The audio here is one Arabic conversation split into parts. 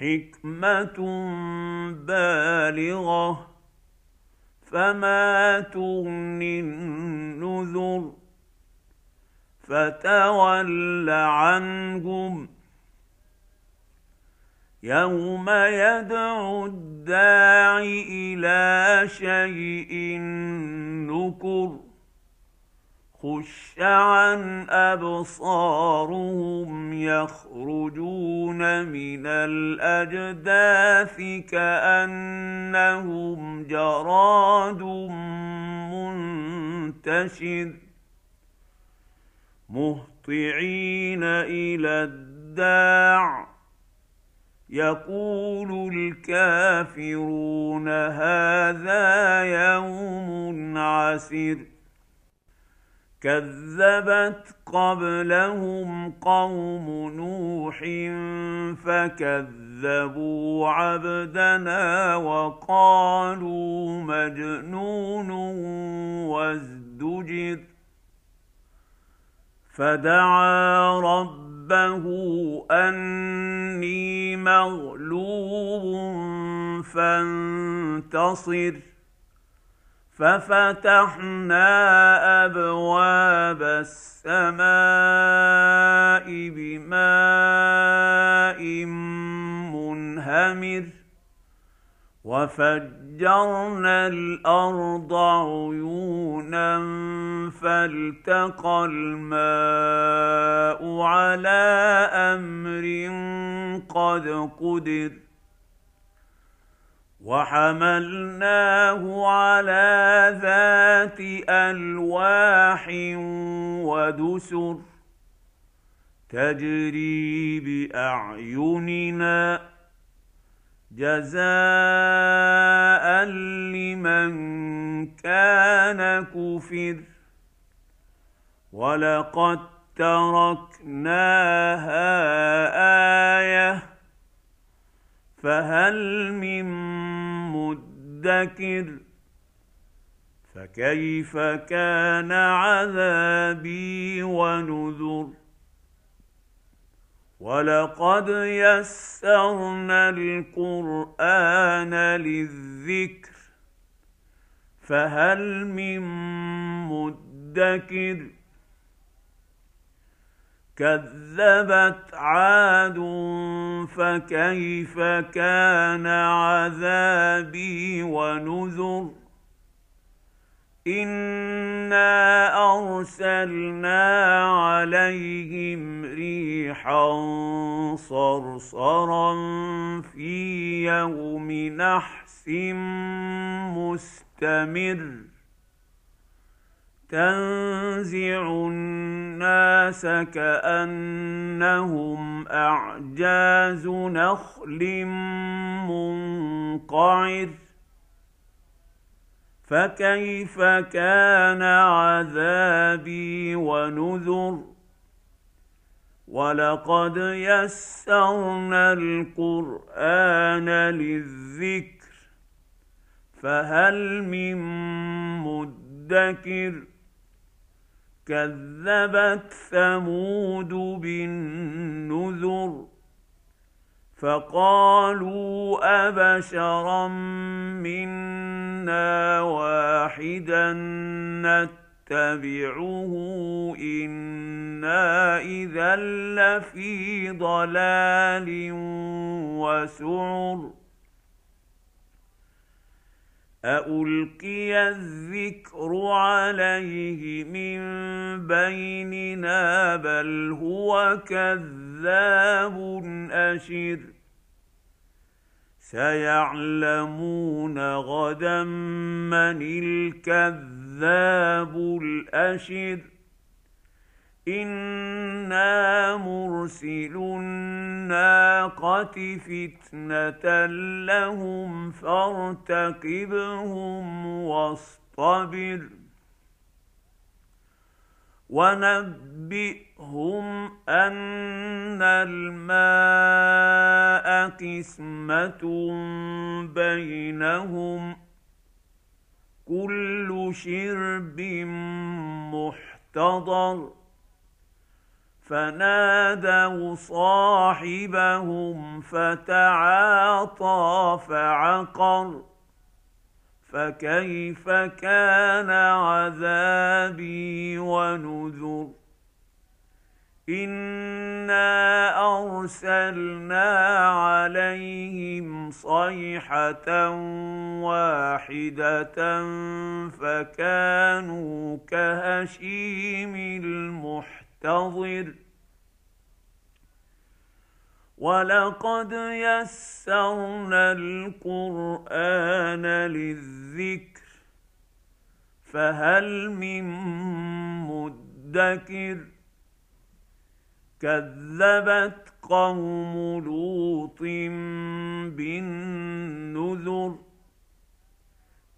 حكمة بالغة فما تغني النذر فتول عنهم. يوم يدعو الداع إلى شيء نكر خش عن ابصارهم يخرجون من الاجداث كانهم جراد منتشر مهطعين إلى الداع يقول الكافرون هذا يوم عسر كذبت قبلهم قوم نوح فكذبوا عبدنا وقالوا مجنون وازدجر فدعا ربه أني مغلوب فانتصر ففتحنا أبواب السماء بماء منهمر وفجرنا الأرض عيونا فالتقى الماء على أمر قد قدر وحملناه على ذات ألواح ودسر تجري بأعيننا جزاء لمن كان كفر ولقد تركناها آية فهل من مدكر فكيف كان عذابي ونذر ولقد يسرنا القرآن للذكر فهل من مدكر كذبت عاد فكيف كان عذابي ونذر إنا أرسلنا عليهم ريحا صرصرا في يوم نحس مستمر تنزع الناس كأنهم أعجاز نخل منقعر. فكيف كان عذابي ونذر؟ ولقد يسرنا القرآن للذكر فهل من مدكر؟ كذبت ثمود بالنذر فقالوا أبشرا منا واحدا نتبعه إنا إذا لفي ضلال وسعر ألقي الذكر عليه من بيننا بل هو كذاب أشر سيعلمون غدا من الكذاب الأشر أنا مرسل الناقه فتنه لهم فارتقبهم واصطبر ونبئهم ان الماء قسمه بينهم كل شرب محتضر فنادوا صاحبهم فتعاطى فعقر فكيف كان عذابي ونذر إنا أرسلنا عليهم صيحة واحدة فكانوا كهشيم المحتضر فانتظر ولقد يسرنا القران للذكر فهل من مدكر؟ كذبت قوم لوط بالنذر.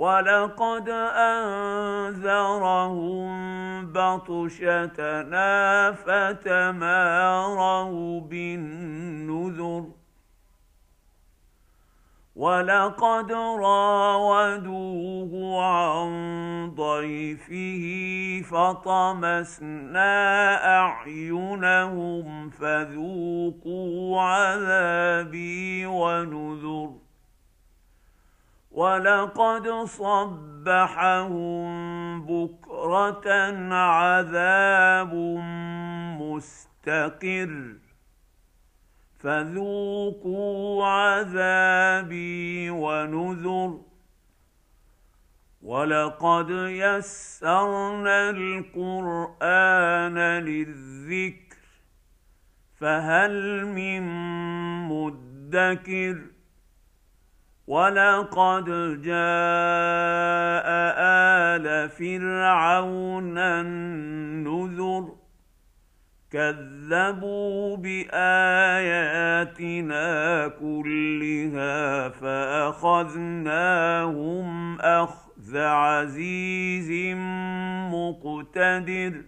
ولقد انذرهم بطشتنا فتماروا بالنذر ولقد راودوه عن ضيفه فطمسنا اعينهم فذوقوا عذابي ونذر ولقد صبحهم بكره عذاب مستقر فذوقوا عذابي ونذر ولقد يسرنا القران للذكر فهل من مدكر ولقد جاء ال فرعون النذر كذبوا باياتنا كلها فاخذناهم اخذ عزيز مقتدر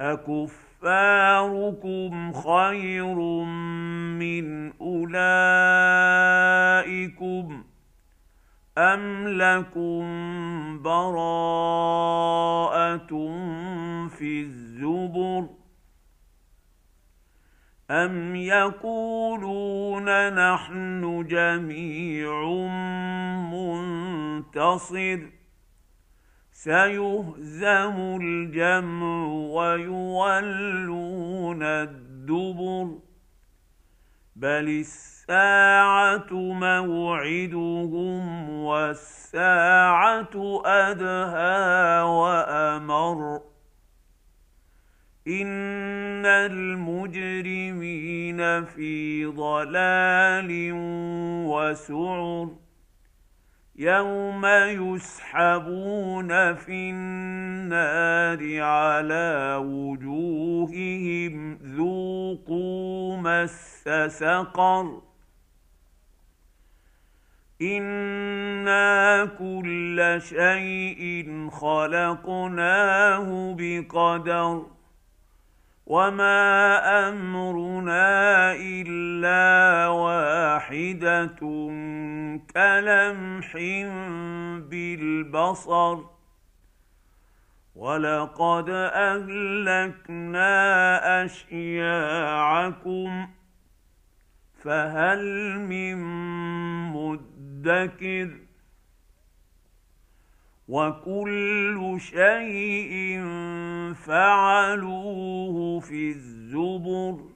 أكف كفاركم خير من أولئكم أم لكم براءة في الزبر أم يقولون نحن جميع منتصر سيهزم الجمع ويولون الدبر. بل الساعة موعدهم والساعة أدهى وأمر. إن المجرمين في ضلال وسعر. يوم يسحبون في النار على وجوههم ذوقوا مس سقر أنا كل شيء خلقناه بقدر وما امرنا الا واحدة كلمح بالبصر ولقد أهلكنا أشياعكم فهل من مدكر وكل شيء فعلوه في الزبر